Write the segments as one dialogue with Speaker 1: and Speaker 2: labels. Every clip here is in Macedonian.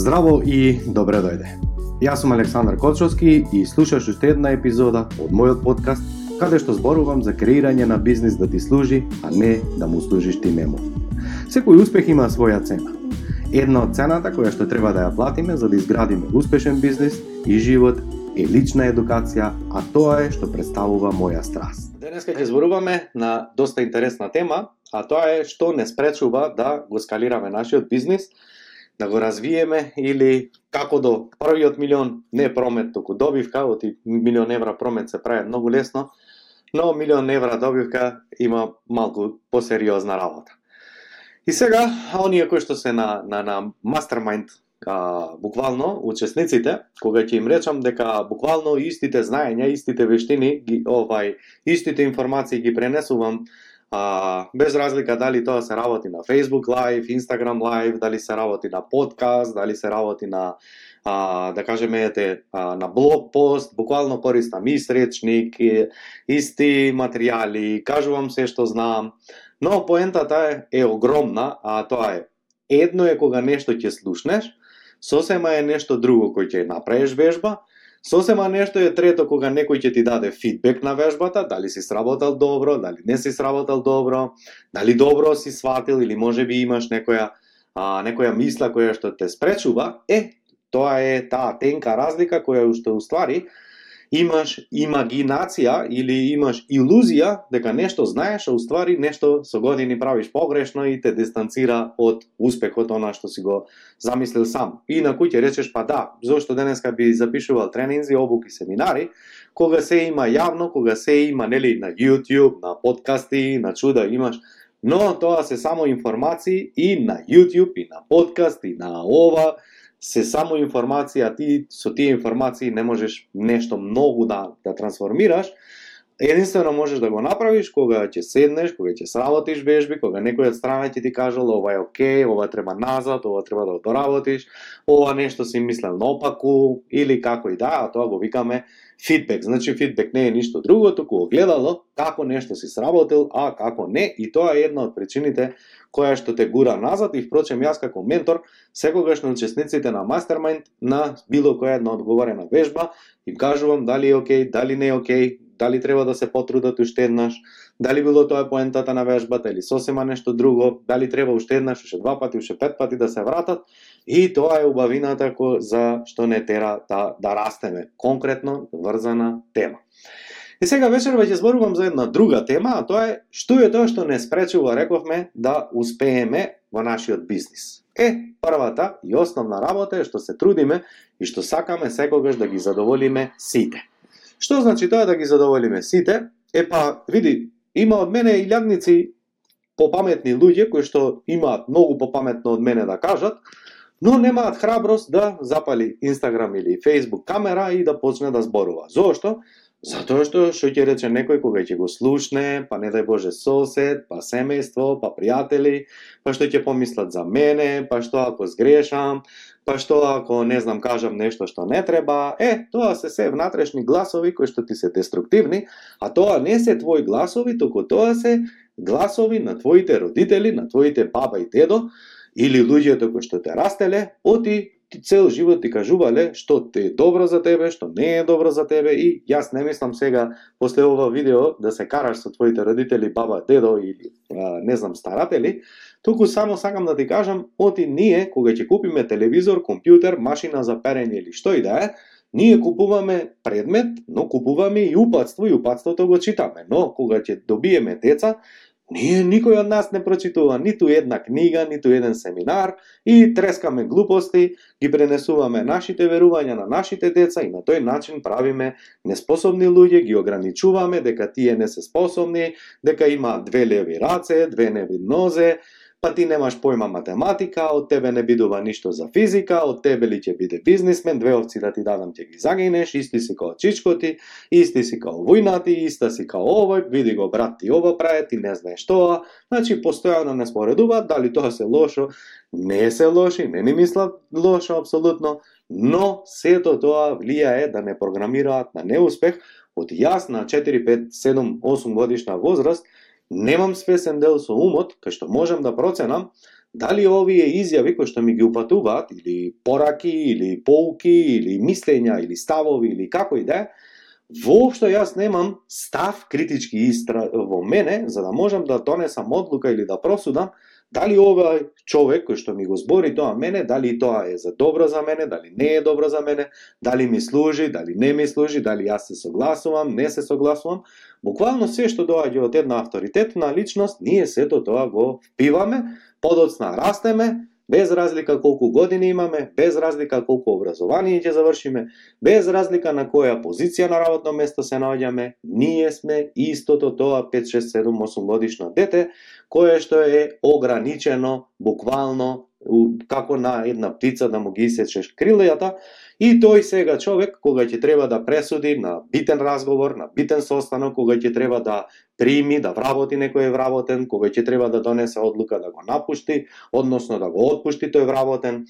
Speaker 1: Здраво и добре дојде. Јас сум Александар Кочовски и слушаш уште една епизода од мојот подкаст каде што зборувам за креирање на бизнис да ти служи, а не да му служиш ти нему. Секој успех има своја цена. Една од цената која што треба да ја платиме за да изградиме успешен бизнис и живот е лична едукација, а тоа е што представува моја страст. Денеска ќе зборуваме на доста интересна тема, а тоа е што не спречува да го скалираме нашиот бизнис да го развиеме или како до првиот милион не промет, туку добивка, оти милион евра промет се прави многу лесно, но милион евра добивка има малку посериозна работа. И сега, оние кои што се на, на, на Mastermind, а, буквално, учесниците, кога ќе им речам дека буквално истите знаења, истите вештини, ги, овај, истите информации ги пренесувам А, без разлика дали тоа се работи на Facebook Live, Instagram Live, дали се работи на подкаст, дали се работи на а, да кажеме ете, а, на блог пост, буквално користам и сречник, и, исти материјали, кажувам се што знам, но поентата е, е огромна, а тоа е едно е кога нешто ќе слушнеш, сосема е нешто друго кој ќе направиш вежба, Сосема нешто е трето кога некој ќе ти даде фидбек на вежбата, дали си сработал добро, дали не си сработал добро, дали добро си сватил или може би имаш некоја а, некоја мисла која што те спречува, е, тоа е таа тенка разлика која уште уствари имаш имагинација или имаш илузија дека нешто знаеш, а уствари нешто со години правиш погрешно и те дистанцира од успехот она што си го замислил сам. И на кој ќе речеш па да, зошто денеска би запишувал тренинзи, обуки, семинари, кога се има јавно, кога се има нели на YouTube, на подкасти, на чуда имаш Но тоа се само информации и на YouTube, и на подкаст, и на ова, се само информација, ти со тие информации не можеш нешто многу да, да трансформираш, единствено можеш да го направиш кога ќе седнеш, кога ќе сработиш вежби, кога некој од страна ќе ти кажал ова е окей, ова треба назад, ова треба да доработиш, ова нешто си мислел наопаку или како и да, а тоа го викаме фидбек. Значи фидбек не е ништо друго, туку огледало како нешто си сработил, а како не, и тоа е една од причините која што те гура назад и впрочем јас како ментор секогаш на учесниците на мастермајнд на било која една одговорена вежба им кажувам дали е окей, дали не е окей, дали треба да се потрудат уште еднаш, дали било тоа поентата на вежбата или сосема нешто друго, дали треба уште еднаш, уште два пати, уште пет пати да се вратат и тоа е убавината за што не тера да, да растеме. Конкретно врзана тема. И сега вечерва ќе зборувам за една друга тема, а тоа е што е тоа што не спречува, рековме, да успееме во нашиот бизнис. Е, првата и основна работа е што се трудиме и што сакаме секогаш да ги задоволиме сите. Што значи тоа да ги задоволиме сите? Е па, види, има од мене и лягници попаметни луѓе кои што имаат многу попаметно од мене да кажат, но немаат храброст да запали Инстаграм или Фейсбук камера и да почне да зборува. Зошто? Затоа што што ќе рече некој кога ќе го слушне, па не дај Боже сосед, па семејство, па пријатели, па што ќе помислат за мене, па што ако сгрешам, па што ако не знам кажам нешто што не треба, е, тоа се се внатрешни гласови кои што ти се деструктивни, а тоа не се твои гласови, туку тоа се гласови на твоите родители, на твоите баба и дедо, или луѓето кои што те растеле, оти ти цел живот ти кажувале што те е добро за тебе, што не е добро за тебе и јас не мислам сега после ова видео да се караш со твоите родители, баба, дедо или а, не знам старатели, туку само сакам да ти кажам, оти ние кога ќе купиме телевизор, компјутер, машина за перење или што и да е, ние купуваме предмет, но купуваме и упатство и упатството го читаме. Но кога ќе добиеме деца, Ние никој од нас не прочитува ниту една книга, ниту еден семинар и трескаме глупости, ги пренесуваме нашите верувања на нашите деца и на тој начин правиме неспособни луѓе, ги ограничуваме дека тие не се способни, дека има две леви раце, две неви нозе, па ти немаш појма математика, од тебе не бидува ништо за физика, од тебе ли ќе биде бизнисмен, две овци да ти дадам ќе ги загинеш, исти си као чичкоти, исти си као војнати, иста си као овој, види го брат ти ова прави, ти не знаеш тоа, значи постојано не споредува, дали тоа се лошо, не се лоши, не ни мисла лошо апсолутно, но сето тоа влијае да не програмираат на неуспех, од јасна 4, 5, 7, 8 годишна возраст, немам свесен дел со умот, кај што можам да проценам дали овие изјави кои што ми ги упатуваат, или пораки, или поуки, или мислења, или ставови, или како и да е, воопшто јас немам став критички истра во мене, за да можам да донесам одлука или да просудам, дали овој човек кој што ми го збори тоа мене, дали тоа е за добро за мене, дали не е добро за мене, дали ми служи, дали не ми служи, дали јас се согласувам, не се согласувам, буквално се што доаѓа од една авторитетна личност, ние сето тоа го впиваме, подоцна растеме, без разлика колку години имаме, без разлика колку образование ќе завршиме, без разлика на која позиција на работно место се наоѓаме, ние сме истото тоа 5, 6, 7, 8 годишно дете, кое што е ограничено буквално како на една птица да му ги исечеш крилјата И тој сега човек, кога ќе треба да пресуди на битен разговор, на битен состанок, кога ќе треба да прими, да вработи некој вработен, кога ќе треба да донесе одлука да го напушти, односно да го отпушти тој вработен,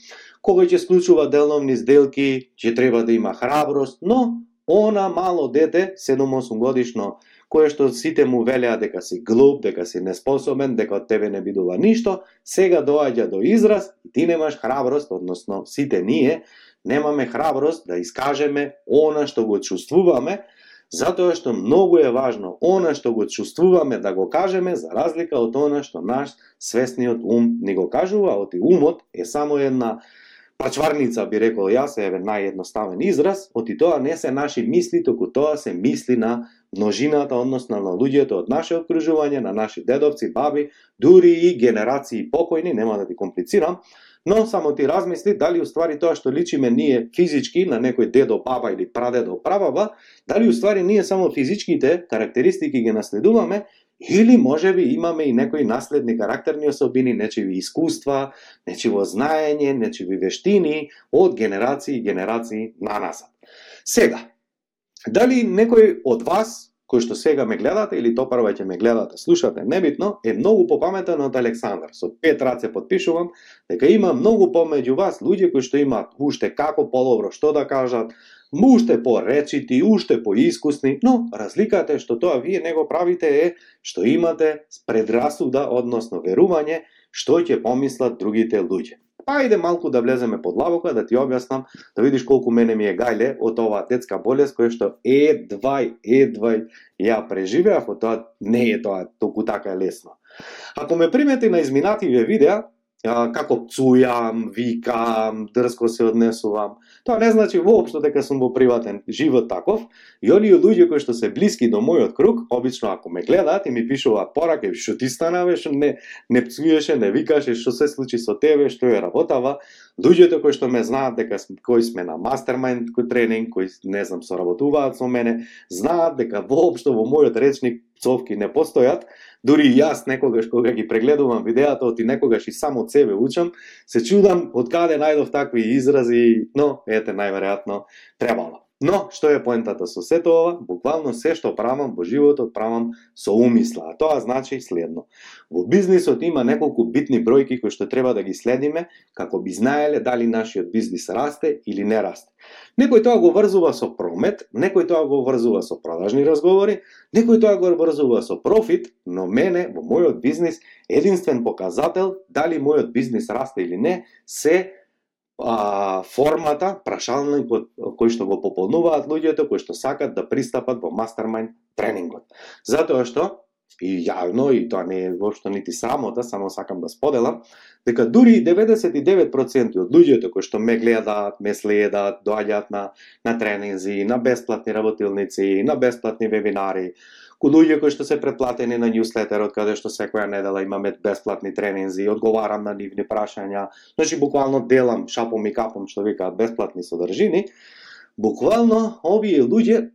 Speaker 1: кога ќе склучува деловни сделки, ќе треба да има храброст, но она мало дете, 7-8 годишно, кое што сите му велеа дека си глуп, дека си неспособен, дека од тебе не бидува ништо, сега доаѓа до израз и ти немаш храброст, односно сите ние, немаме храброст да искажеме она што го чувствуваме, затоа што многу е важно она што го чувствуваме да го кажеме за разлика од она што наш свесниот ум ни го кажува, оти умот е само една пачварница, би рекол јас, е наједноставен израз, оти тоа не се наши мисли, току тоа се мисли на множината, односно на луѓето од наше окружување, на наши дедовци, баби, дури и генерации покојни, нема да ти комплицирам, Но само ти размисли дали уствари тоа што личиме ние физички на некој дедо, баба или прадедо, прабаба, дали уствари ние само физичките карактеристики ги наследуваме или може би имаме и некои наследни карактерни особини, нечиви искуства, нечиво знаење, нечиви вештини од генерации и генерации на назад. Сега, дали некој од вас кој што сега ме гледате или топарва ќе ме гледате, слушате, небитно, е многу попаметен од Александар. Со пет раце подпишувам дека има многу помеѓу вас луѓе кои што имаат уште како подобро што да кажат, уште поречити, уште поискусни, но разликата е што тоа вие не го правите е што имате предрасуда, односно верување, што ќе помислат другите луѓе. Па Ајде малку да влеземе под лавока, да ти објаснам, да видиш колку мене ми е гајле од оваа детска болест која што едвај, едвај ја преживеав, тоа не е тоа толку така лесно. Ако ме примети на изминативе видеа, како пцујам, викам, дрско се однесувам. Тоа не значи воопшто дека сум во приватен живот таков. И оние луѓе кои што се блиски до мојот круг, обично ако ме гледаат и ми пишуваат пораки, што ти станаве, што не не пцуеше, не викаше, што се случи со тебе, што е работава, луѓето кои што ме знаат дека кои сме на мастермајнд кој тренинг, кои не знам соработуваат со мене, знаат дека воопшто во мојот речник пцовки не постојат, дури и јас некогаш кога ги прегледувам видеата, оти некогаш и само од себе учам, се чудам од каде најдов такви изрази, но ете најверојатно требало. Но, што е поентата со сето ова? Буквално се што правам во животот правам со умисла, а тоа значи следно. Во бизнисот има неколку битни бројки кои што треба да ги следиме, како би знаеле дали нашиот бизнис расте или не расте. Некој тоа го врзува со промет, некој тоа го врзува со продажни разговори, некој тоа го врзува со профит, но мене во мојот бизнис единствен показател дали мојот бизнис расте или не се а, формата, прашалникот кој што го пополнуваат луѓето кои што сакат да пристапат во мастермайн тренингот. Затоа што и јавно, и тоа не е воопшто нити самота, само сакам да споделам, дека дури 99% од луѓето кои што ме гледаат, ме следат, доаѓаат на, на тренинзи, на бесплатни работилници, на бесплатни вебинари, луѓе кои што се преплатени на ньюслетерот, каде што секоја недела имаме бесплатни тренинзи, одговарам на нивни прашања, значи буквално делам шапом и капом, што викаат, бесплатни содржини, буквално овие луѓе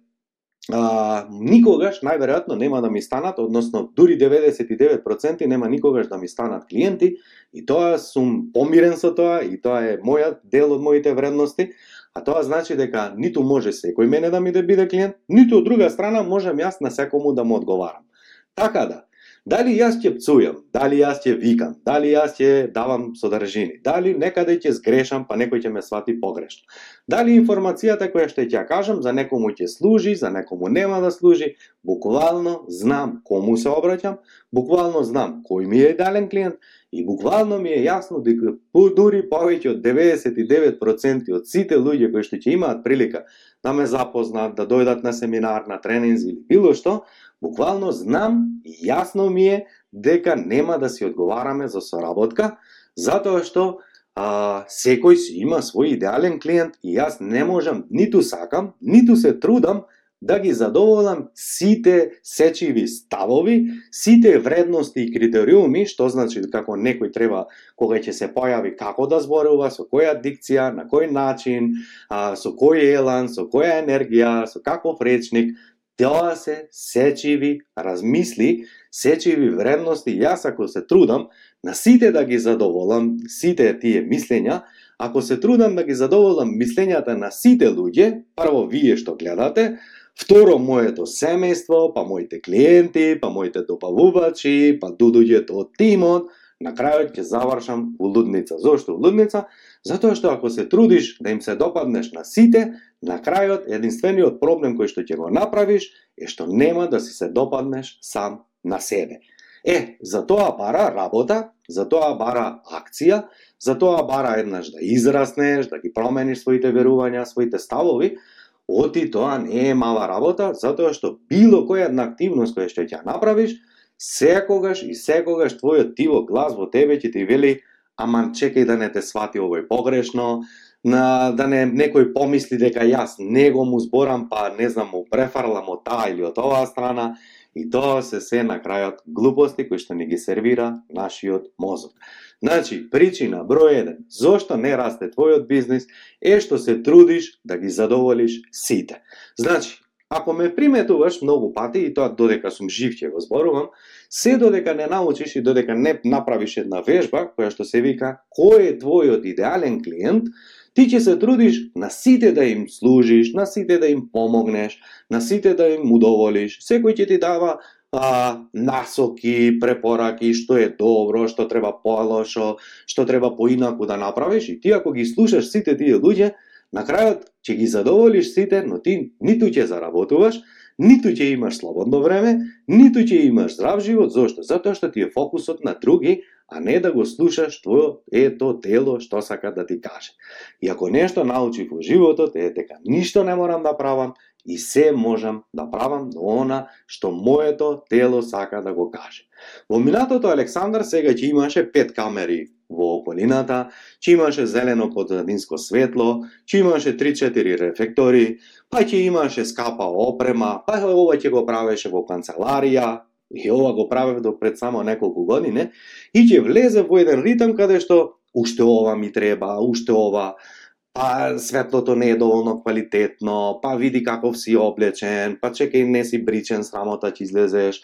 Speaker 1: а, никогаш најверојатно нема да ми станат, односно дури 99% нема никогаш да ми станат клиенти и тоа сум помирен со тоа и тоа е мојот дел од моите вредности, а тоа значи дека ниту може секој мене да ми да биде клиент, ниту од друга страна можам јас на секому да му одговарам. Така да, Дали јас ќе пцујам, дали јас ќе викам, дали јас ќе давам содржини, дали некаде ќе сгрешам, па некој ќе ме свати погрешно. Дали информацијата која што ќе ја кажам за некому ќе служи, за некому нема да служи, буквално знам кому се обраќам, буквално знам кој ми е идеален клиент и буквално ми е јасно дека дури повеќе од 99% од сите луѓе кои што ќе имаат прилика да ме запознаат, да дојдат на семинар, на тренинзи или било што, Буквално знам и јасно ми е дека нема да си одговараме за соработка, затоа што а, секој си има свој идеален клиент и јас не можам, ниту сакам, ниту се трудам да ги задоволам сите сечиви ставови, сите вредности и критериуми, што значи како некој треба кога ќе се појави како да зборува, со која дикција, на кој начин, а, со кој елан, со која енергија, со каков речник, Тоа се сечиви размисли, сечиви вредности. Јас ако се трудам на сите да ги задоволам, сите тие мислења, ако се трудам да ги задоволам мислењата на сите луѓе, прво вие што гледате, второ моето семејство, па моите клиенти, па моите добавувачи, па дудуѓето од тимот, на крајот ќе завршам у лудница. Зошто у лудница? Затоа што ако се трудиш да им се допаднеш на сите, На крајот, единствениот проблем кој што ќе го направиш е што нема да си се допаднеш сам на себе. Е, за тоа бара работа, за тоа бара акција, за тоа бара еднаш да израснеш, да ги промениш своите верувања, своите ставови, оти тоа не е мала работа, затоа што било која една активност која што ќе направиш, секогаш и секогаш твојот тиво глас во тебе ќе ти вели аман чекај да не те свати овој погрешно, на да не некој помисли дека јас него му зборам, па не знам, му префарлам од таа или од оваа страна, и тоа се се на крајот глупости кои што ни ги сервира нашиот мозок. Значи, причина број 1, зошто не расте твојот бизнис, е што се трудиш да ги задоволиш сите. Значи, ако ме приметуваш многу пати, и тоа додека сум жив ќе го зборувам, се додека не научиш и додека не направиш една вежба, која што се вика, кој е твојот идеален клиент, Ти ќе се трудиш на сите да им служиш, на сите да им помогнеш, на сите да им удоволиш. Секој ќе ти дава а, насоки, препораки, што е добро, што треба полошо, што треба поинаку да направиш и ти ако ги слушаш сите тие луѓе, на крајот ќе ги задоволиш сите, но ти ниту ќе заработуваш, ниту ќе имаш слободно време, ниту ќе имаш здрав живот. Зошто? Затоа што ти е фокусот на други, а не да го слушаш што е то тело што сака да ти каже. И ако нешто научив во животот е дека ништо не морам да правам и се можам да правам до она што моето тело сака да го каже. Во минатото Александар сега ќе имаше пет камери во околината, ќе имаше зелено подзадинско светло, ќе имаше 3-4 рефлектори, па ќе имаше скапа опрема, па ова ќе го правеше во канцеларија, и ова го правев до пред само неколку години, и ќе влезе во еден ритм каде што уште ова ми треба, уште ова, па светлото не е доволно квалитетно, па види каков си облечен, па чекај не си бричен, срамота ќе излезеш,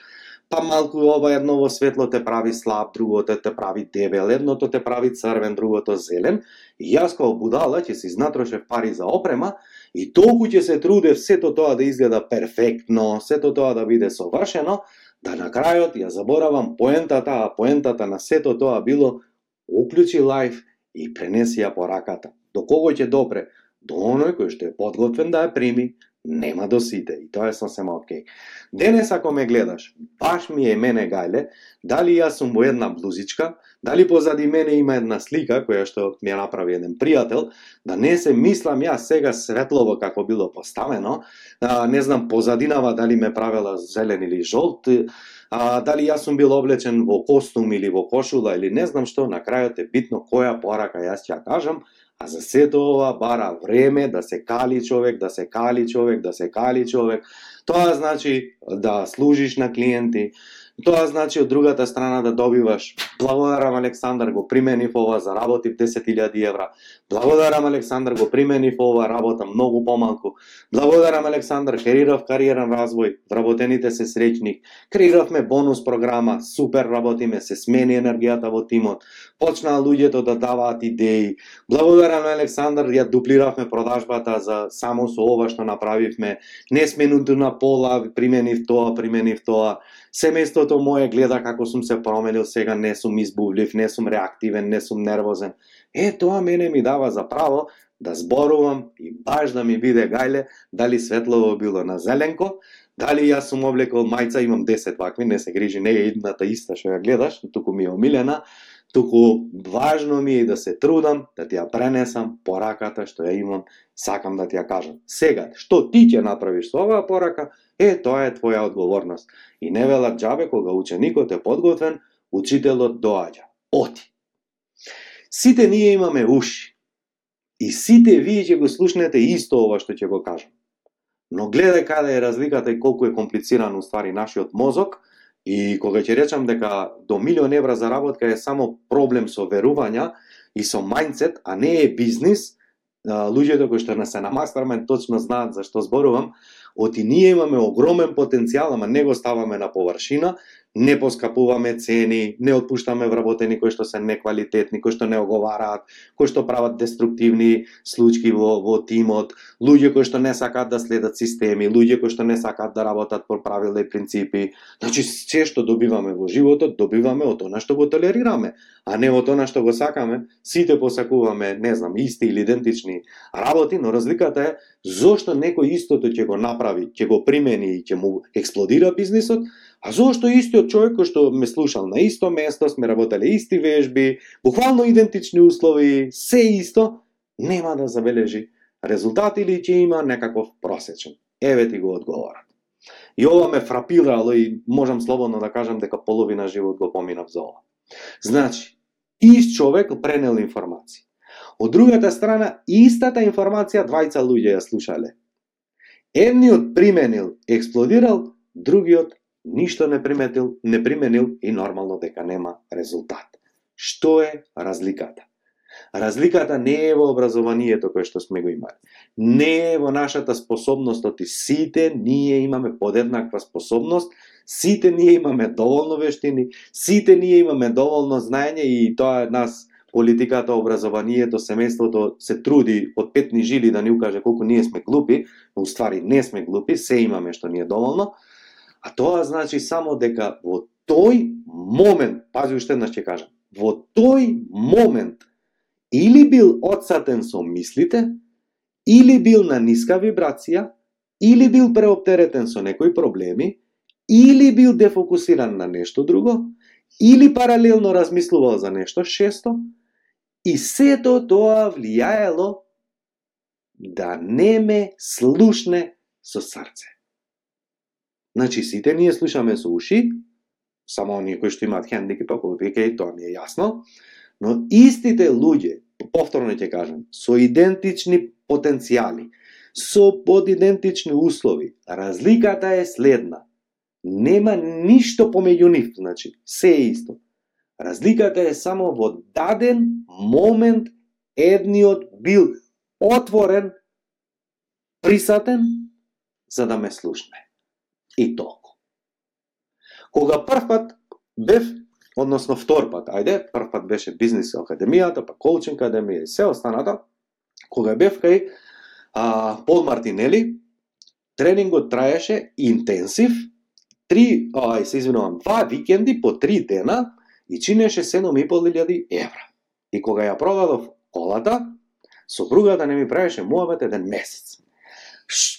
Speaker 1: па малку ова едно светло те прави слаб, другото те прави дебел, едното те прави црвен, другото зелен. И јас као будала ќе се изнатрошев пари за опрема и толку ќе се трудев сето тоа да изгледа перфектно, сето тоа да биде совршено, да на крајот ја заборавам поентата, а поентата на сето тоа било уклучи лайф и пренеси ја пораката. До кого ќе допре? До оној кој што е подготвен да ја прими, нема до сите и тоа е сосема окей. Денес ако ме гледаш, баш ми е мене гајле, дали јас сум во една блузичка, дали позади мене има една слика која што ми ја направи еден пријател, да не се мислам јас сега светлово како било поставено, а, не знам позадинава дали ме правела зелен или жолт, а, дали јас сум бил облечен во костум или во кошула или не знам што, на крајот е битно која порака јас ќе ја кажам, А за сето ова бара време да се кали човек, да се кали човек, да се кали човек. Тоа значи да служиш на клиенти, Тоа значи од другата страна да добиваш. Благодарам Александар, го применив ова, заработив 10.000 евра. Благодарам Александар, го применив ова, работам многу помалку. Благодарам Александар, керирав кариерен развој, вработените се среќни. Креиравме бонус програма, супер работиме, се смени енергијата во тимот. Почнаа луѓето да даваат идеи. Благодарам Александар, ја дуплиравме продажбата за само со ова што направивме. Не сме на пола, применив тоа, применив тоа. Семејството мое гледа како сум се променил, сега не сум избувлив, не сум реактивен, не сум нервозен. Е, тоа мене ми дава за право да зборувам и баш да ми биде гајле дали светлово било на зеленко, дали јас сум облекол мајца, имам 10 вакви, не се грижи, не е едната иста што ја гледаш, туку ми е омилена, туку важно ми е да се трудам да ти ја пренесам пораката што ја имам, сакам да ти ја кажам. Сега, што ти ќе направиш со оваа порака, е, тоа е твоја одговорност. И не велат джабе кога ученикот е подготвен, учителот доаѓа. Оти. Сите ние имаме уши. И сите вие ќе го слушнете исто ова што ќе го кажам. Но гледај каде е разликата и колку е комплициран уствари нашиот мозок, И кога ќе речам дека до милион евра заработка е само проблем со верувања и со мајндсет, а не е бизнис, луѓето кои што не се на мастермен точно знаат за што зборувам, оти ние имаме огромен потенцијал, ама не го ставаме на површина не поскапуваме цени, не отпуштаме вработени кои што се неквалитетни, кои што не оговараат, кои што прават деструктивни случаи во, во тимот, луѓе кои што не сакаат да следат системи, луѓе кои што не сакаат да работат по правила и принципи. Значи, се што добиваме во животот, добиваме од она што го толерираме, а не од она што го сакаме. Сите посакуваме, не знам, исти или идентични работи, но разликата е зошто некој истото ќе го направи, ќе го примени и ќе му експлодира бизнисот, А зошто истиот човек кој што ме слушал на исто место, сме работеле исти вежби, буквално идентични услови, се исто, нема да забележи резултат или ќе има некаков просечен. Еве ти го одговорат. И ова ме фрапирало и можам слободно да кажам дека половина живот го поминав за ова. Значи, ист човек пренел информација. Од другата страна, истата информација двајца луѓе ја слушале. Едниот применил, експлодирал, другиот ништо не приметил, не применил и нормално дека нема резултат. Што е разликата? Разликата не е во образованието кое што сме го имали. Не е во нашата способност, оти сите ние имаме подеднаква способност, сите ние имаме доволно вештини, сите ние имаме доволно знаење и тоа е нас политиката, образованието, семејството се труди од петни жили да ни укаже колку ние сме глупи, но уствари не сме глупи, се имаме што ни е доволно, А тоа значи само дека во тој момент, пази уште еднаш ќе кажам, во тој момент или бил одсатен со мислите, или бил на ниска вибрација, или бил преоптеретен со некои проблеми, или бил дефокусиран на нешто друго, или паралелно размислувал за нешто шесто, и сето тоа влијаело да не ме слушне со срце. Значи, сите ние слушаме со уши, само оние кои што имаат хендикеп, ако веќе тоа ми е јасно, но истите луѓе, повторно ќе кажам, со идентични потенцијали, со подидентични услови, разликата е следна. Нема ништо помеѓу нив, значи, се е исто. Разликата е само во даден момент едниот бил отворен, присатен, за да ме слушне и толку. Кога прв пат бев, односно втор пат, ајде, прв пат беше бизнес академијата, па коучинг академија и се останата, кога бев кај а, Пол Мартинели, тренингот траеше интенсив, три, ај се извинувам, два викенди по три дена и чинеше 7.500 евра. И кога ја продадов колата, сопругата не ми правеше муавет еден месец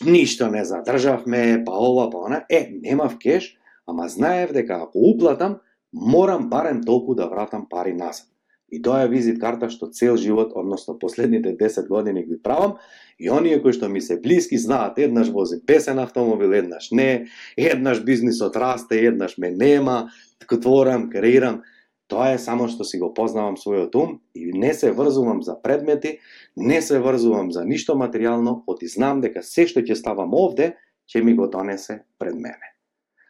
Speaker 1: ништо не задржавме, па ова, па она. Е, немав кеш, ама знаев дека ако уплатам, морам барем толку да вратам пари назад. И тоа е визит карта што цел живот, односно последните 10 години ги правам, и оние кои што ми се блиски знаат, еднаш вози песен автомобил, еднаш не, еднаш бизнисот расте, еднаш ме нема, творам, креирам. Тоа е само што си го познавам својот ум и не се врзувам за предмети, не се врзувам за ништо материјално, оти знам дека се што ќе ставам овде, ќе ми го донесе пред мене.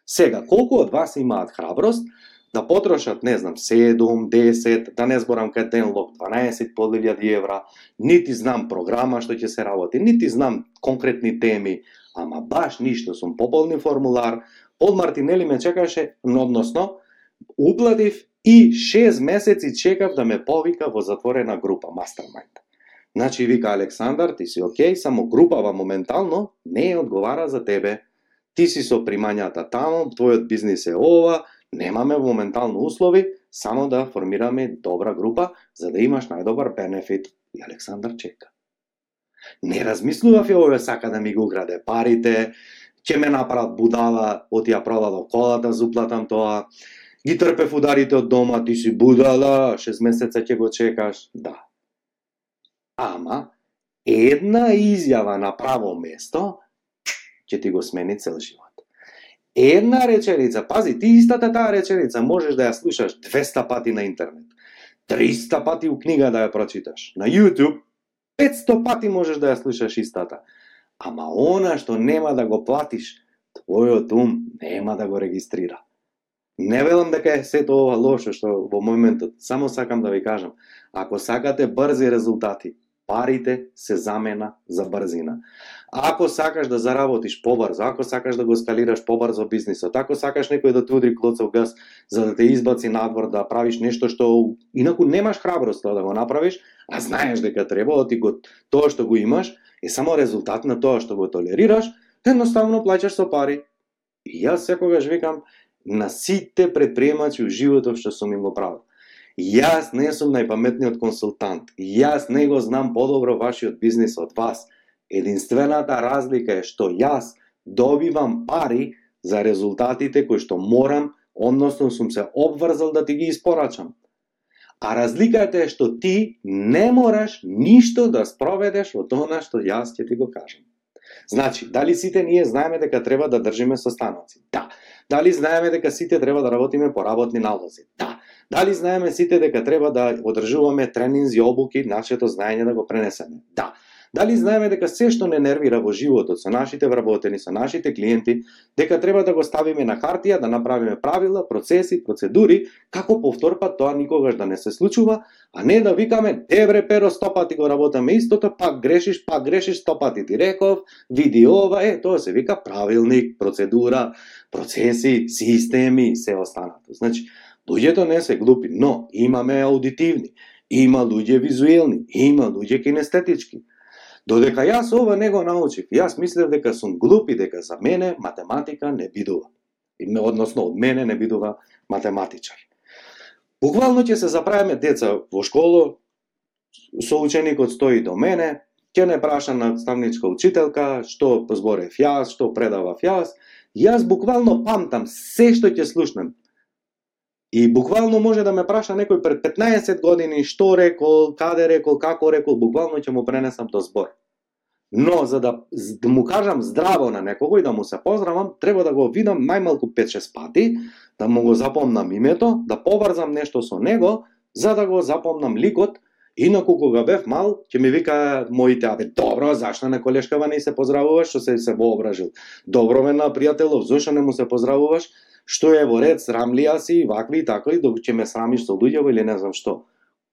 Speaker 1: Сега, колку од вас имаат храброст да потрошат, не знам, 7, 10, да не зборам кај денлог 12 по евра, нити знам програма што ќе се работи, нити знам конкретни теми, ама баш ништо, сум пополни формулар, Пол Мартинели ме чекаше, односно, уплатив И 6 месеци чекав да ме повика во затворена група, Mastermind. Значи, вика Александар, ти си окей, само групава моментално не одговара за тебе. ти си со примањата таму, твојот бизнис е ова, немаме моментално услови, само да формираме добра група, за да имаш најдобар бенефит. И Александар чека. Не размислував ја овој сака да ми го граде парите, ќе ме направат будала, оти ја продадов колата, зуплатам тоа, ги трпев ударите од дома, ти си будала, 6 месеца ќе го чекаш, да. Ама, една изјава на право место ќе ти го смени цел живот. Една реченица, пази, ти истата таа реченица можеш да ја слушаш 200 пати на интернет, 300 пати у книга да ја прочиташ, на YouTube 500 пати можеш да ја слушаш истата. Ама она што нема да го платиш, твојот ум нема да го регистрира. Не велам дека е сето ова лошо што во моментот, само сакам да ви кажам, ако сакате брзи резултати, парите се замена за брзина. Ако сакаш да заработиш побрзо, ако сакаш да го скалираш побрзо бизнисот, ако сакаш некој да те удри клоцов газ за да те избаци надвор да правиш нешто што инаку немаш храброст да го направиш, а знаеш дека треба, оти го тоа што го имаш е само резултат на тоа што го толерираш, едноставно плаќаш со пари. И јас секогаш викам на сите предприемачи у животот што сум им го правил Јас не сум најпаметниот консултант. Јас не го знам подобро вашиот бизнис од вас. Единствената разлика е што јас добивам пари за резултатите кои што морам, односно сум се обврзал да ти ги испорачам. А разликата е што ти не мораш ништо да спроведеш од она што јас ќе ти го кажам. Значи, дали сите ние знаеме дека треба да држиме состаноци? Да. Дали знаеме дека сите треба да работиме по работни налози? Да. Дали знаеме сите дека треба да одржуваме тренинзи, обуки, нашето знаење да го пренесеме? Да. Дали знаеме дека се што не нервира во животот со нашите вработени, со нашите клиенти, дека треба да го ставиме на хартија, да направиме правила, процеси, процедури, како повторпат тоа никогаш да не се случува, а не да викаме, евре перо стопати го работаме истото, пак грешиш, пак грешиш стопати ти реков, види ова, е, тоа се вика правилник, процедура, процеси, системи, се останато. Значи, Луѓето не се глупи, но имаме аудитивни, има луѓе визуелни, има луѓе кинестетички. Додека јас ова не го научив, јас мислев дека сум глупи, дека за мене математика не бидува. Односно, од мене не бидува математичар. Буквално ќе се заправиме деца во школа, соученикот стои до мене, ќе не праша наставничка учителка, што зборев јас, што предавав јас, јас буквално памтам се што ќе слушнам, И буквално може да ме праша некој пред 15 години што рекол, каде рекол, како рекол, буквално ќе му пренесам тој збор. Но за да, да му кажам здраво на некого и да му се поздравам, треба да го видам најмалку 5-6 пати, да му го запомнам името, да поврзам нешто со него, за да го запомнам ликот, Инаку кога бев мал, ќе ми вика моите абе, добро, зашто на колешкава не се поздравуваш, што се се воображил. Добро ме на пријателов, зошто не му се поздравуваш? што е во ред, срамлија си, вакви и такви, док ќе ме срамиш со луѓево или не знам што.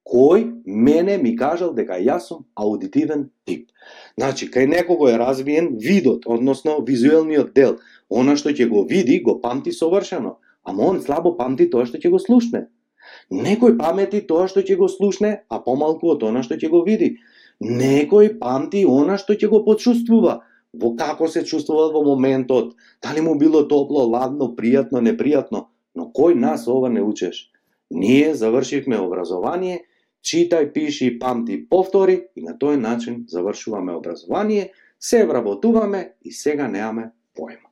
Speaker 1: Кој мене ми кажал дека јас сум аудитивен тип. Значи, кај некого е развиен видот, односно визуелниот дел. Она што ќе го види, го памти совршено, ама он слабо памти тоа што ќе го слушне. Некој памети тоа што ќе го слушне, а помалку од она што ќе го види. Некој памти она што ќе го почувствува, во како се чувствува во моментот, дали му било топло, ладно, пријатно, непријатно, но кој нас ова не учеш? Ние завршивме образование, читај, пиши, памти, повтори и на тој начин завршуваме образование, се вработуваме и сега неаме појма.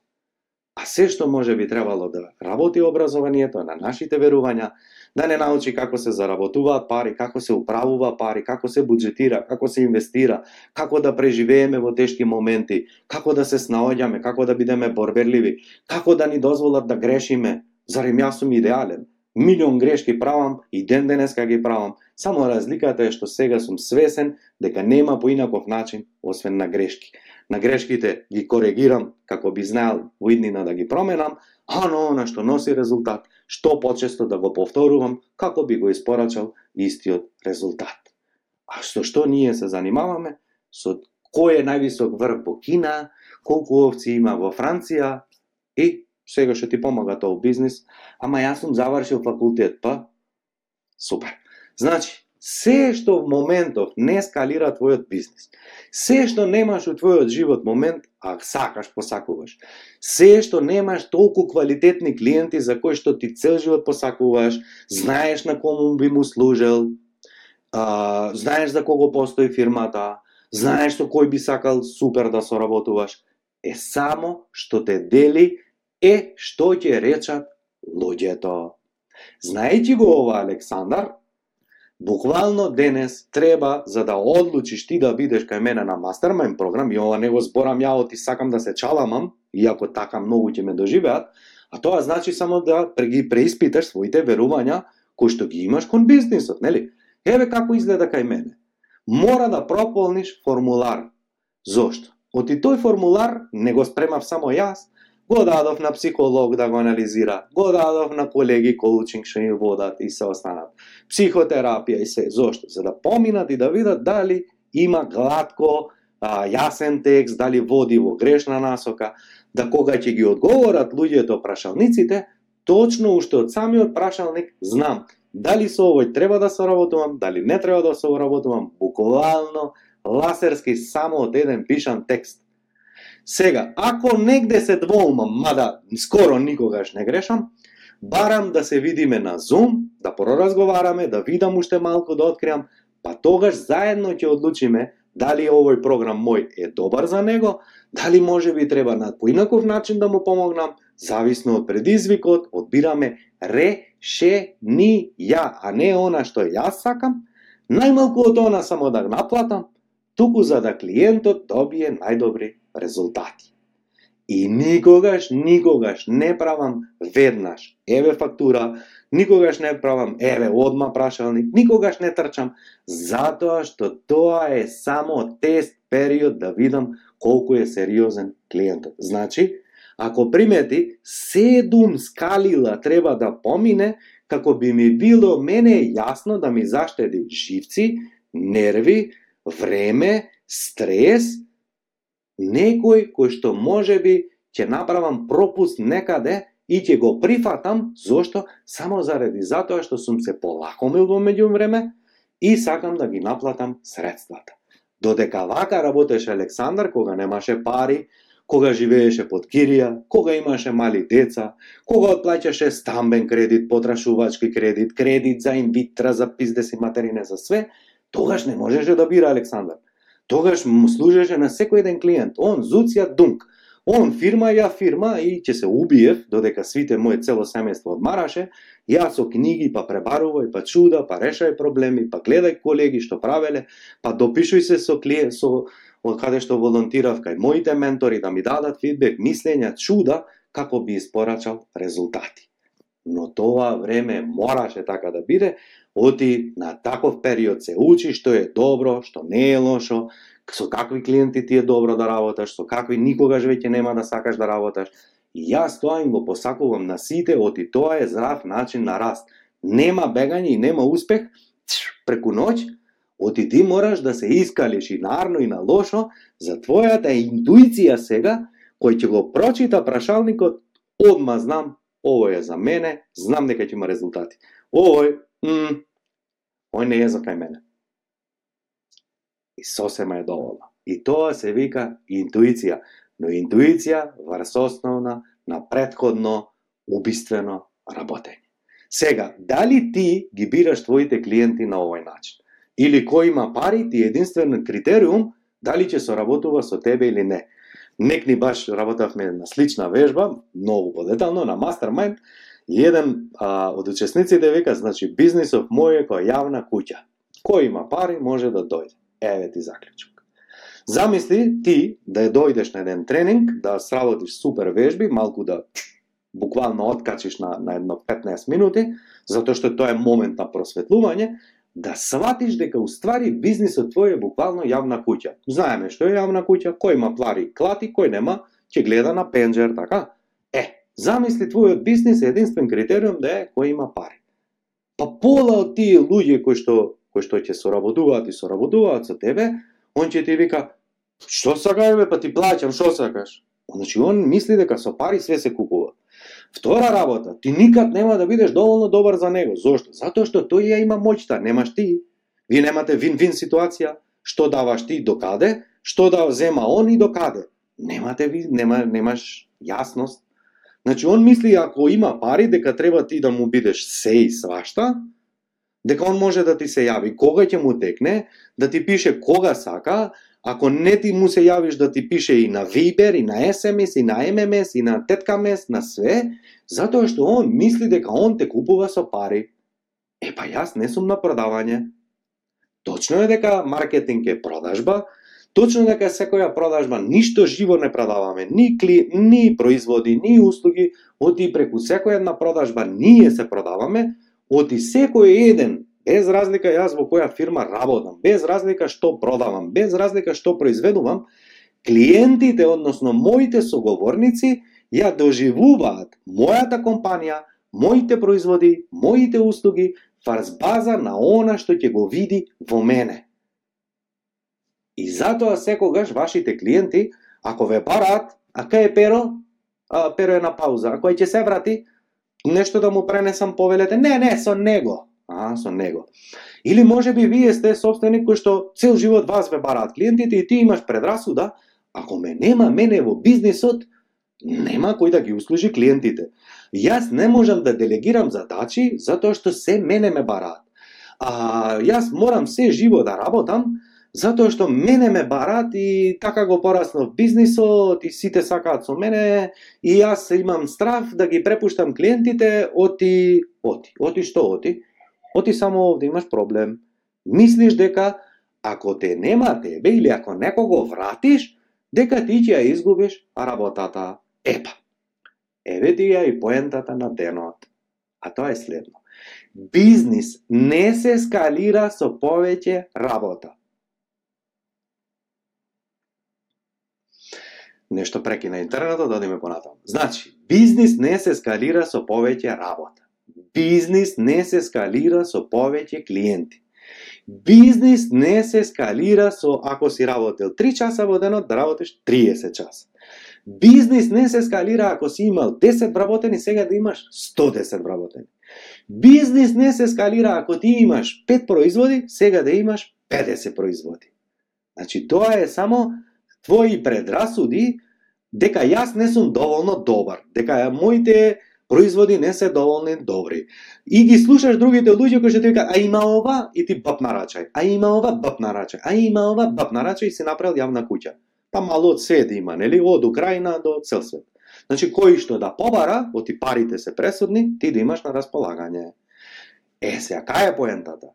Speaker 1: А се што може би требало да работи образованието на нашите верувања, да не научи како се заработуваат пари, како се управува пари, како се буџетира, како се инвестира, како да преживееме во тешки моменти, како да се снаоѓаме, како да бидеме борберливи, како да ни дозволат да грешиме. Зарем јас сум идеален? Милион грешки правам и ден денеска ги правам. Само разликата е што сега сум свесен дека нема поинаков начин освен на грешки. На грешките ги коригирам како би знаел во иднина да ги променам, а на она што носи резултат што почесто да го повторувам како би го испорачал истиот резултат. А што што ние се занимаваме со кој е највисок врв во Кина, колку овци има во Франција и сега што ти помага тоа бизнис, ама јас сум завршил факултет, па супер. Значи, Се што в моментов не скалира твојот бизнис, се што немаш у твојот живот момент, а сакаш, посакуваш, се што немаш толку квалитетни клиенти за кои што ти цел живот посакуваш, знаеш на кому би му служел, а, знаеш за кого постои фирмата, знаеш со кој би сакал супер да соработуваш, е само што те дели е што ќе речат луѓето. Знаејќи го ова Александар, буквално денес треба за да одлучиш ти да бидеш кај мене на мастермайн програм, и ова не го зборам ја оти сакам да се чаламам, иако така многу ќе ме доживеат, а тоа значи само да ги преиспиташ своите верувања кои што ги имаш кон бизнисот, нели? Еве како изгледа кај мене. Мора да прополниш формулар. Зошто? Оти тој формулар не го спремав само јас, го дадов на психолог да го анализира, го дадов на колеги коучинг што им водат и се останат. Психотерапија и се. Зошто? За да поминат и да видат дали има гладко, а, јасен текст, дали води во грешна насока, да кога ќе ги одговорат луѓето прашалниците, точно уште од самиот прашалник знам дали со овој треба да соработувам, дали не треба да соработувам, буквално ласерски само од еден пишан текст. Сега, ако негде се двоумам, мада скоро никогаш не грешам, барам да се видиме на Zoom, да проразговараме, да видам уште малку да откриам, па тогаш заедно ќе одлучиме дали овој програм мој е добар за него, дали може би треба на поинаков начин да му помогнам, зависно од предизвикот, одбираме решенија, а не она што јас сакам, најмалку од она само да наплатам, туку за да клиентот добие најдобри резултати. И никогаш, никогаш не правам веднаш, еве фактура, никогаш не правам, еве одма прашалник, никогаш не трчам, затоа што тоа е само тест период да видам колку е сериозен клиентот. Значи, ако примети, седум скалила треба да помине, како би ми било мене јасно да ми заштеди живци, нерви, време, стрес, некој кој што може би ќе направам пропуст некаде и ќе го прифатам, зошто? Само заради затоа што сум се полакомил во меѓувреме и сакам да ги наплатам средствата. Додека вака работеше Александар кога немаше пари, кога живееше под кирија, кога имаше мали деца, кога отплаќаше стамбен кредит, потрашувачки кредит, кредит за инвитра, за пиздеси материне, за све, тогаш не можеше да бира Александар. Тогаш му служеше на секој еден клиент. Он зуција дунк. Он фирма, ја фирма и ќе се убиев, додека свите моје цело семејство одмараше, ја со книги па пребарувај, па чуда, па решај проблеми, па гледај колеги што правеле, па допишуј се со клиент, со од каде што волонтирав кај моите ментори да ми дадат фидбек, мислења, чуда, како би испорачал резултати. Но тоа време мораше така да биде, Оти на таков период се учи што е добро, што не е лошо, со какви клиенти ти е добро да работаш, со какви никогаш веќе нема да сакаш да работаш. И јас тоа им го посакувам на сите, оти тоа е здрав начин на раст. Нема бегање и нема успех преку ноќ, оти ти мораш да се искалиш и нарно и на лошо за твојата интуиција сега, кој ќе го прочита прашалникот, одма знам, Ово е за мене, знам дека ќе има резултати. Овој, м, Ој не е за кај мене. И сосема е доволно. И тоа се вика интуиција. Но интуиција врз основна на предходно убиствено работење. Сега, дали ти ги бираш твоите клиенти на овој начин? Или кој има пари, ти единствен критериум дали ќе соработува со тебе или не. Некни баш работавме на слична вежба, многу подетално, на Mastermind, И еден а, од учесниците века, значи, бизнисов мој е која јавна куќа. Кој има пари може да дојде. Еве ти заклучок. Замисли ти да ја дојдеш на еден тренинг, да сработиш супер вежби, малку да буквално откачиш на, на едно 15 минути, затоа што тоа е момент на просветлување, да сватиш дека уствари бизнисот твој е буквално јавна куќа. Знаеме што е јавна куќа, кој има плари клати, кој нема, ќе гледа на пенџер, така? Е, Замисли твојот бизнис е единствен критериум да е кој има пари. Па пола од тие луѓе кои што кои што ќе соработуваат и соработуваат со тебе, он ќе ти вика што сакаш бе, па ти плаќам, што сакаш? Значи он мисли дека со пари све се купува. Втора работа, ти никад нема да бидеш доволно добар за него. Зошто? Затоа што тој ја има моќта, немаш ти. Вие немате вин-вин ситуација, што даваш ти до каде, што да зема он и до каде. Немате ви, нема, немаш јасност. Значи, он мисли ако има пари, дека треба ти да му бидеш се и свашта, дека он може да ти се јави кога ќе му текне, да ти пише кога сака, ако не ти му се јавиш да ти пише и на Viber, и на SMS, и на MMS, и на теткамес, на све, затоа што он мисли дека он те купува со пари. Е па јас не сум на продавање. Точно е дека маркетинг е продажба, точно дека секоја продажба ништо живо не продаваме, ни кли, ни производи, ни услуги, оти преку секоја една продажба ние се продаваме, оти секој еден без разлика јас во која фирма работам, без разлика што продавам, без разлика што произведувам, клиентите, односно моите соговорници, ја доживуваат мојата компанија, моите производи, моите услуги, фарс база на она што ќе го види во мене. И затоа секогаш вашите клиенти, ако ве бараат, а кај е Перо? А, Перо е на пауза. Ако ќе се врати, нешто да му пренесам повелете, не, не, со него а, со него. Или може би вие сте собственик кој што цел живот вас ве бараат клиентите и ти имаш предрасуда, ако ме нема мене во бизнисот, нема кој да ги услужи клиентите. Јас не можам да делегирам задачи затоа што се мене ме бараат. А јас морам се живо да работам затоа што мене ме барат и така го пораснав бизнисот и сите сакаат со мене и јас имам страв да ги препуштам клиентите, оти, оти, оти што оти? Оти само овде имаш проблем. Мислиш дека ако те нема тебе или ако некого вратиш, дека ти ќе ја изгубиш работата. Епа, еве ти ја и поентата на денот. А тоа е следно. Бизнис не се скалира со повеќе работа. Нешто преки на интернетот, да одиме понатаму. Значи, бизнис не се скалира со повеќе работа. Бизнис не се скалира со повеќе клиенти. Бизнис не се скалира со ако си работел 3 часа во денот да работиш 30 часа. Бизнис не се скалира ако си имал 10 вработени, сега да имаш 110 вработени. Бизнис не се скалира ако ти имаш 5 производи, сега да имаш 50 производи. Значи, тоа е само твои предрасуди дека јас не сум доволно добар, дека моите производи не се доволни добри. И ги слушаш другите луѓе кои што ти викаат, а има ова и ти бап нарачај, а има ова бап нарачај, а има ова бап нарачај и си направил јавна куќа. Па мало од свет има, нели, од Украина до цел свет. Значи, кој што да побара, оти парите се пресудни, ти да имаш на располагање. Е, сега, кај е поентата?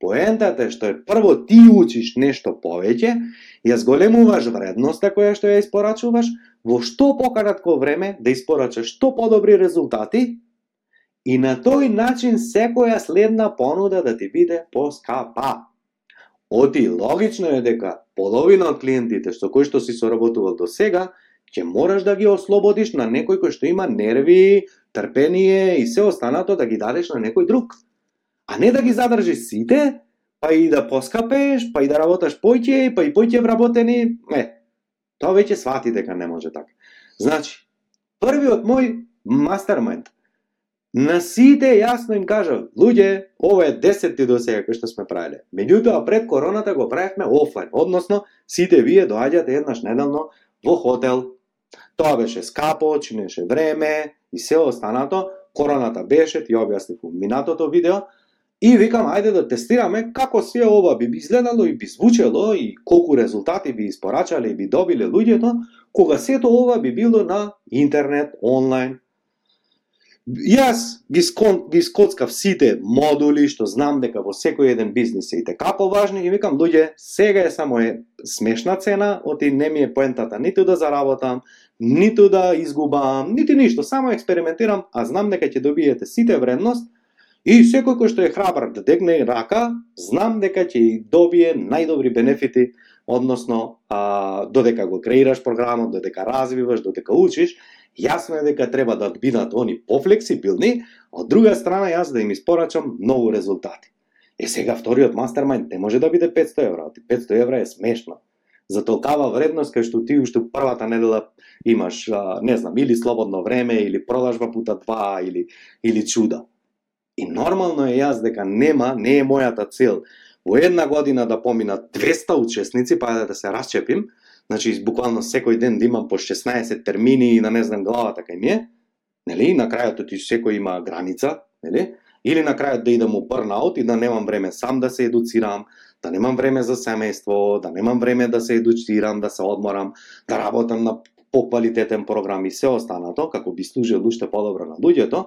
Speaker 1: Поентата е што е прво ти учиш нешто повеќе, ја зголемуваш вредноста која што ја испорачуваш, во што пократко време да испорача што подобри резултати и на тој начин секоја следна понуда да ти биде поскапа. Оти логично е дека половина од клиентите што кои што си соработувал до сега, ќе мораш да ги ослободиш на некој кој што има нерви, трпение и се останато да ги дадеш на некој друг а не да ги задржиш сите, па и да поскапеш, па и да работаш поќе, па и поќе вработени, не тоа веќе свати дека не може така. Значи, првиот мој мастермент, на сите јасно им кажав, луѓе, ова е десетти до сега кој што сме правиле. Меѓутоа, пред короната го правевме офлайн, односно, сите вие доаѓате еднаш неделно во хотел. Тоа беше скапо, чинеше време и се останато. Короната беше, ти објаснив во минатото видео, И викам, ајде да тестираме како се ова би изгледало и би звучело и колку резултати би испорачале и би добиле луѓето, кога сето ова би било на интернет, онлайн. Јас ги, скон, ги скоцкав сите модули што знам дека во секој еден бизнис е и така како важни и викам, луѓе, сега е само е смешна цена, оти не ми е поентата ниту да заработам, ниту да изгубам, нити ништо, само експериментирам, а знам дека ќе добиете сите вредност, И секој кој што е храбар да дегне рака, знам дека ќе добие најдобри бенефити, односно, а, додека го креираш програмот, додека развиваш, додека учиш, јасно е дека треба да бидат они пофлексибилни, а од друга страна јас да им испорачам многу резултати. Е сега вториот мастермайнд не може да биде 500 евра, 500 евра е смешно. За толкава вредност кај што ти уште првата недела имаш, а, не знам, или слободно време, или продажба пута два, или, или чуда. И нормално е јас дека нема, не е мојата цел во една година да поминат 200 учесници, па да се расчепим, значи буквално секој ден да имам по 16 термини и да не знам главата кај ми е, нели? На крајот ти секој има граница, нели? Или на крајот да идам у бърнаут и да немам време сам да се едуцирам, да немам време за семејство, да немам време да се едуцирам, да се одморам, да работам на поквалитетен програм и се останато, како би служил уште подобро на луѓето,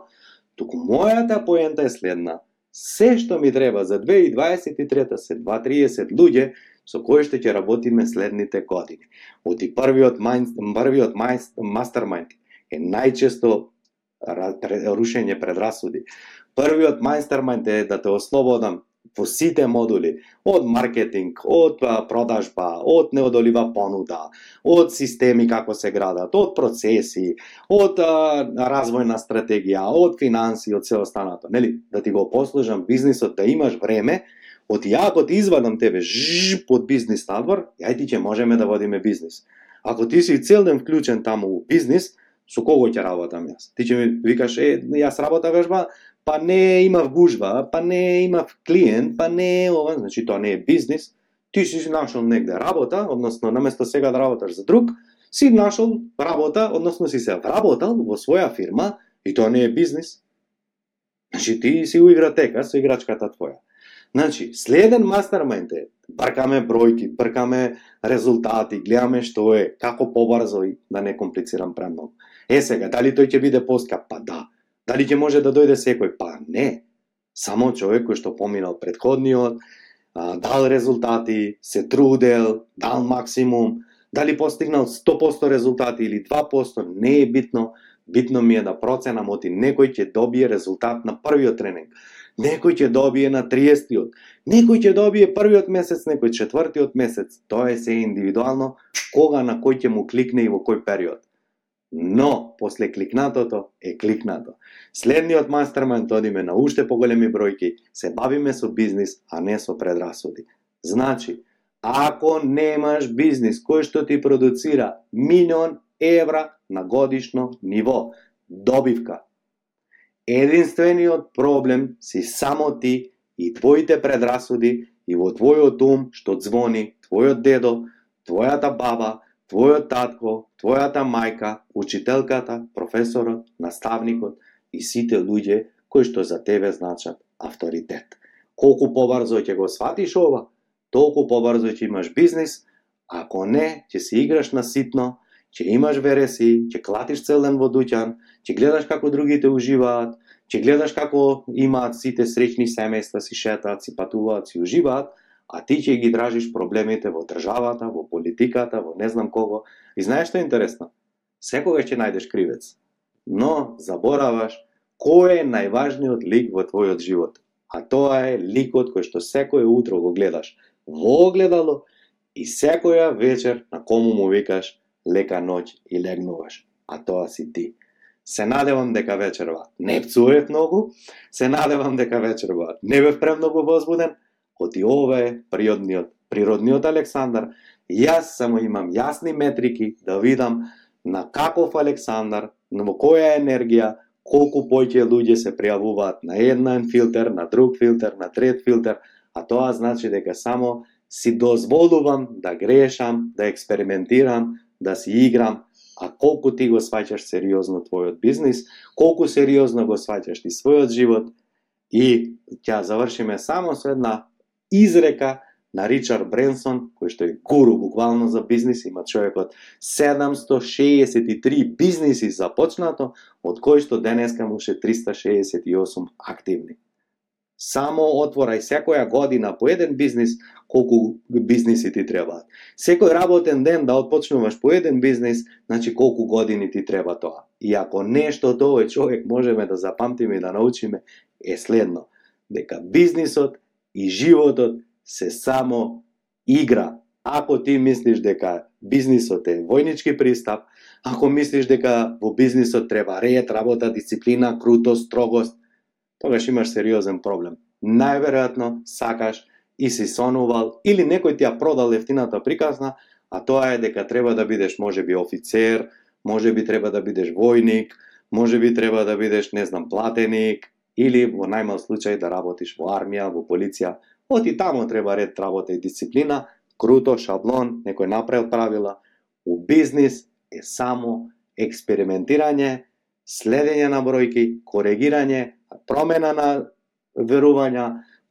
Speaker 1: туку мојата поента е следна. Се што ми треба за 2023 се 230 луѓе со кои што ќе работиме следните години. Оти првиот мајн, првиот мастермајнд е најчесто рушење предрасуди. Првиот мајстермајнд е да те ослободам во сите модули, од маркетинг, од па, продажба, од неодолива понуда, од системи како се градат, од процеси, од а, развојна стратегија, од финанси, од се останато, нели? Да ти го послужам бизнисот, да имаш време, од ја ако ти извадам тебе жж, под бизнис надвор, ја ти ќе можеме да водиме бизнис. Ако ти си цел ден вклучен таму у бизнис, со кого ќе работам јас? Ти ќе ми викаш, е, јас работа вежба, па не имав гужва, па не имав клиент, па не ова, значи тоа не е бизнис. Ти си нашол негде работа, односно наместо сега да работаш за друг, си нашол работа, односно си се вработал во своја фирма и тоа не е бизнис. Значи ти си уигра тека со играчката твоја. Значи, следен мастермајнд е, бркаме бројки, бркаме резултати, гледаме што е, како побрзо и да не комплицирам премногу. Е сега, дали тој ќе биде поскап? Па да. Дали ќе може да дојде секој? Па не. Само човек кој што поминал предходниот, дал резултати, се трудел, дал максимум, дали постигнал 100% резултати или 2%, не е битно. Битно ми е да проценам оти некој ќе добие резултат на првиот тренинг. Некој ќе добие на 30-тиот, некој ќе добие првиот месец, некој четвртиот месец. Тоа е се индивидуално кога на кој ќе му кликне и во кој период. Но, после кликнатото е кликнато. Следниот мастермајнд одиме на уште поголеми бројки, се бавиме со бизнис, а не со предрасуди. Значи, ако немаш бизнис кој што ти продуцира милион евра на годишно ниво, добивка, единствениот проблем си само ти и твоите предрасуди и во твојот ум што звони твојот дедо, твојата баба, твојот татко, твојата мајка, учителката, професорот, наставникот и сите луѓе кои што за тебе значат авторитет. Колку побрзо ќе го сватиш ова, толку побрзо ќе имаш бизнис, ако не, ќе се играш на ситно, ќе имаш вереси, ќе клатиш цел ден во дуќан, ќе гледаш како другите уживаат, ќе гледаш како имаат сите среќни семејства, си шетаат, си патуваат, си уживаат, а ти ќе ги дражиш проблемите во државата, во политиката, во не знам кого. И знаеш што е интересно? Секогаш ќе најдеш кривец. Но забораваш кој е најважниот лик во твојот живот. А тоа е ликот кој што секој утро го гледаш во огледало и секоја вечер на кому му викаш лека ноќ и легнуваш. А тоа си ти. Се надевам дека вечерва не пцуев многу, се надевам дека вечерва не бев премногу возбуден, Оти ова е природниот, природниот Александар. Јас само имам јасни метрики да видам на каков Александар, на која енергија, колку поќе луѓе се пријавуваат на еден филтер, на друг филтер, на трет филтер, а тоа значи дека само си дозволувам да грешам, да експериментирам, да си играм, а колку ти го сваќаш сериозно твојот бизнис, колку сериозно го сваќаш ти својот живот и ќе завршиме само со една изрека на Ричард Бренсон, кој што е гуру буквално за бизнис, има човекот 763 бизниси започнато, од кои што денеска му ше 368 активни. Само отворај секоја година по еден бизнис, колку бизниси ти требаат. Секој работен ден да отпочнуваш по еден бизнис, значи колку години ти треба тоа. И ако нешто од овој човек можеме да запамтиме и да научиме, е следно, дека бизнисот и животот се само игра. Ако ти мислиш дека бизнисот е војнички пристап, ако мислиш дека во бизнисот треба ред, работа, дисциплина, крутост, строгост, тогаш имаш сериозен проблем. Најверојатно сакаш и си сонувал или некој ти ја продал ефтината приказна, а тоа е дека треба да бидеш можеби офицер, можеби треба да бидеш војник, можеби треба да бидеш, не знам, платеник, или во најмал случај да работиш во армија, во полиција, Оти тамо треба ред работа и дисциплина, круто, шаблон, некој направил правила. У бизнис е само експериментирање, следење на бројки, коригирање, промена на верувања,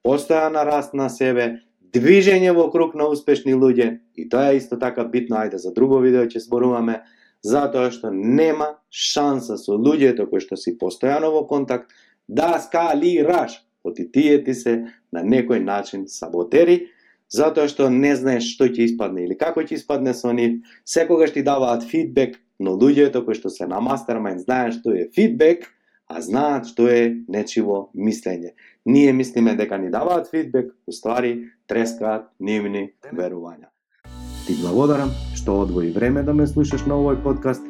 Speaker 1: постојана раст на себе, движење во круг на успешни луѓе и тоа е исто така битно, ајде за друго видео ќе зборуваме, затоа што нема шанса со луѓето кои што си постојано во контакт да скалираш, оти тие ти се на некој начин саботери, затоа што не знаеш што ќе испадне или како ќе испадне со нив, секогаш ти даваат фидбек, но луѓето кои што се на мастермајнд знаат што е фидбек, а знаат што е нечиво мислење. Ние мислиме дека ни даваат фидбек, уствари трескаат нивни верувања. Ти благодарам што одвои време да ме слушаш на овој подкаст.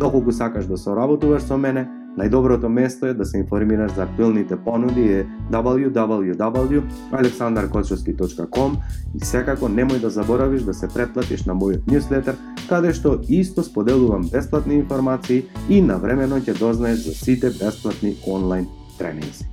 Speaker 1: Доколку сакаш да соработуваш со мене, Најдоброто место е да се информираш за актуелните понуди е www.aleksandarkochovski.com и секако немој да заборавиш да се претплатиш на мојот ньюслетер, каде што исто споделувам бесплатни информации и навремено ќе дознаеш за сите бесплатни онлайн тренинзи.